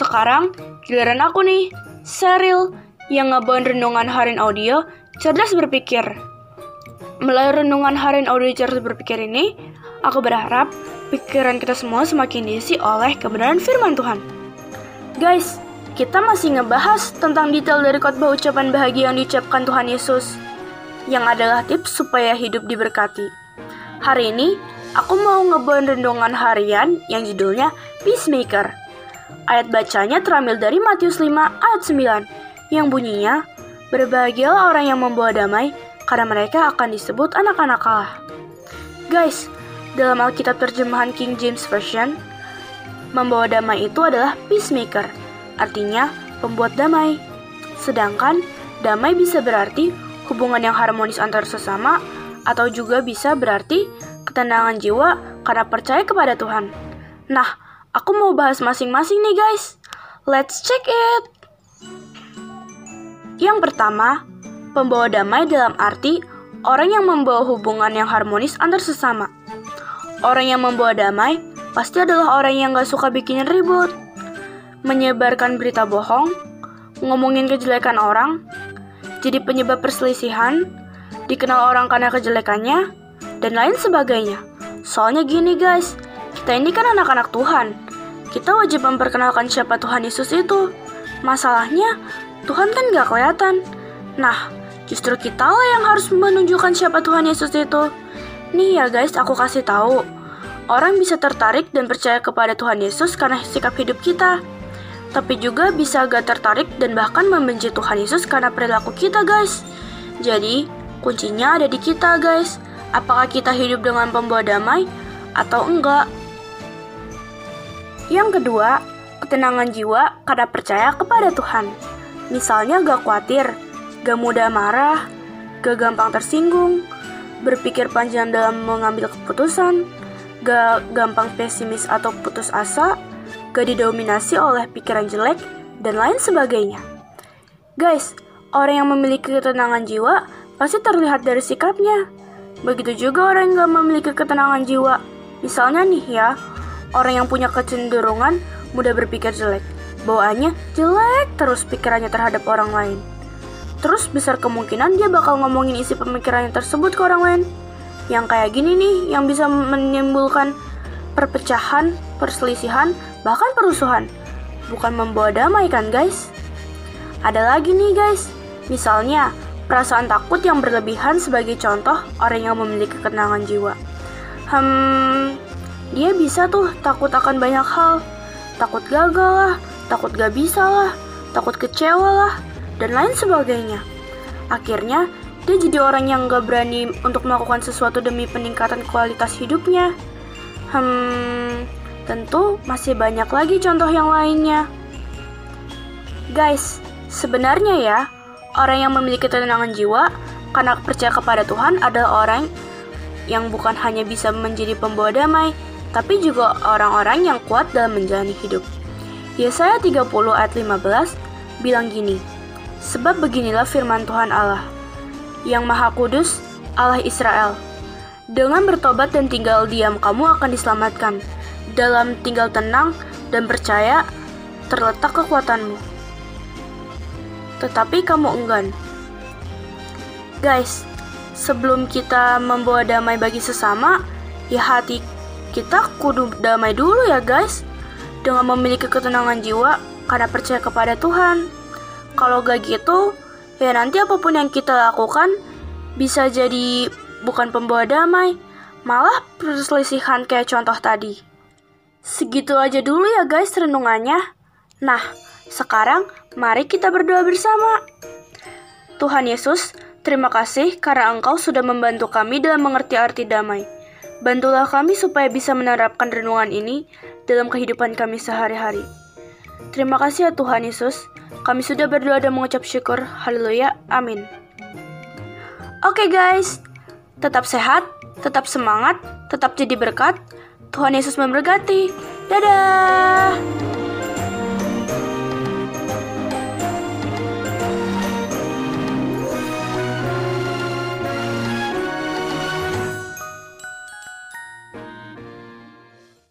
sekarang giliran aku nih, Seril, yang ngebawain renungan Harin Audio Cerdas Berpikir. Melalui renungan Harin Audio Cerdas Berpikir ini, aku berharap pikiran kita semua semakin diisi oleh kebenaran firman Tuhan. Guys, kita masih ngebahas tentang detail dari khotbah ucapan bahagia yang diucapkan Tuhan Yesus, yang adalah tips supaya hidup diberkati. Hari ini, aku mau ngebawain renungan harian yang judulnya Peacemaker. Ayat bacanya terambil dari Matius 5 ayat 9 yang bunyinya, Berbahagialah orang yang membawa damai karena mereka akan disebut anak-anak Allah. Guys, dalam Alkitab terjemahan King James Version, membawa damai itu adalah peacemaker, artinya pembuat damai. Sedangkan damai bisa berarti hubungan yang harmonis antar sesama atau juga bisa berarti ketenangan jiwa karena percaya kepada Tuhan. Nah, Aku mau bahas masing-masing nih guys. Let's check it. Yang pertama, pembawa damai dalam arti orang yang membawa hubungan yang harmonis antar sesama. Orang yang membawa damai pasti adalah orang yang gak suka bikin ribut, menyebarkan berita bohong, ngomongin kejelekan orang, jadi penyebab perselisihan, dikenal orang karena kejelekannya, dan lain sebagainya. Soalnya gini guys, kita ini kan anak-anak Tuhan. Kita wajib memperkenalkan siapa Tuhan Yesus itu. Masalahnya, Tuhan kan gak kelihatan. Nah, justru kita lah yang harus menunjukkan siapa Tuhan Yesus itu. Nih ya guys, aku kasih tahu. Orang bisa tertarik dan percaya kepada Tuhan Yesus karena sikap hidup kita. Tapi juga bisa gak tertarik dan bahkan membenci Tuhan Yesus karena perilaku kita guys. Jadi, kuncinya ada di kita guys. Apakah kita hidup dengan pembawa damai atau enggak? Yang kedua, ketenangan jiwa karena percaya kepada Tuhan. Misalnya gak khawatir, gak mudah marah, gak gampang tersinggung, berpikir panjang dalam mengambil keputusan, gak gampang pesimis atau putus asa, gak didominasi oleh pikiran jelek, dan lain sebagainya. Guys, orang yang memiliki ketenangan jiwa pasti terlihat dari sikapnya. Begitu juga orang yang gak memiliki ketenangan jiwa. Misalnya nih ya, Orang yang punya kecenderungan mudah berpikir jelek. Bawaannya jelek terus pikirannya terhadap orang lain. Terus besar kemungkinan dia bakal ngomongin isi pemikirannya tersebut ke orang lain. Yang kayak gini nih, yang bisa menimbulkan perpecahan, perselisihan, bahkan perusuhan. Bukan membawa damai kan guys? Ada lagi nih guys, misalnya perasaan takut yang berlebihan sebagai contoh orang yang memiliki ketenangan jiwa. Hmm, dia bisa tuh takut akan banyak hal. Takut gagal lah, takut gak bisa lah, takut kecewa lah, dan lain sebagainya. Akhirnya, dia jadi orang yang gak berani untuk melakukan sesuatu demi peningkatan kualitas hidupnya. Hmm, tentu masih banyak lagi contoh yang lainnya. Guys, sebenarnya ya, orang yang memiliki ketenangan jiwa karena percaya kepada Tuhan adalah orang yang bukan hanya bisa menjadi pembawa damai, tapi juga orang-orang yang kuat dalam menjalani hidup. Yesaya 30 ayat 15 bilang gini, Sebab beginilah firman Tuhan Allah, yang Maha Kudus, Allah Israel. Dengan bertobat dan tinggal diam kamu akan diselamatkan. Dalam tinggal tenang dan percaya terletak kekuatanmu. Tetapi kamu enggan. Guys, sebelum kita membawa damai bagi sesama, ya hati kita kudu damai dulu ya guys dengan memiliki ketenangan jiwa karena percaya kepada Tuhan. Kalau gak gitu, ya nanti apa pun yang kita lakukan bisa jadi bukan pembawa damai, malah perselisihan kayak contoh tadi. Segitu aja dulu ya guys renungannya. Nah, sekarang mari kita berdoa bersama. Tuhan Yesus, terima kasih karena Engkau sudah membantu kami dalam mengerti arti damai. Bantulah kami supaya bisa menerapkan renungan ini dalam kehidupan kami sehari-hari. Terima kasih ya Tuhan Yesus. Kami sudah berdoa dan mengucap syukur. Haleluya. Amin. Oke okay guys, tetap sehat, tetap semangat, tetap jadi berkat. Tuhan Yesus memberkati. Dadah.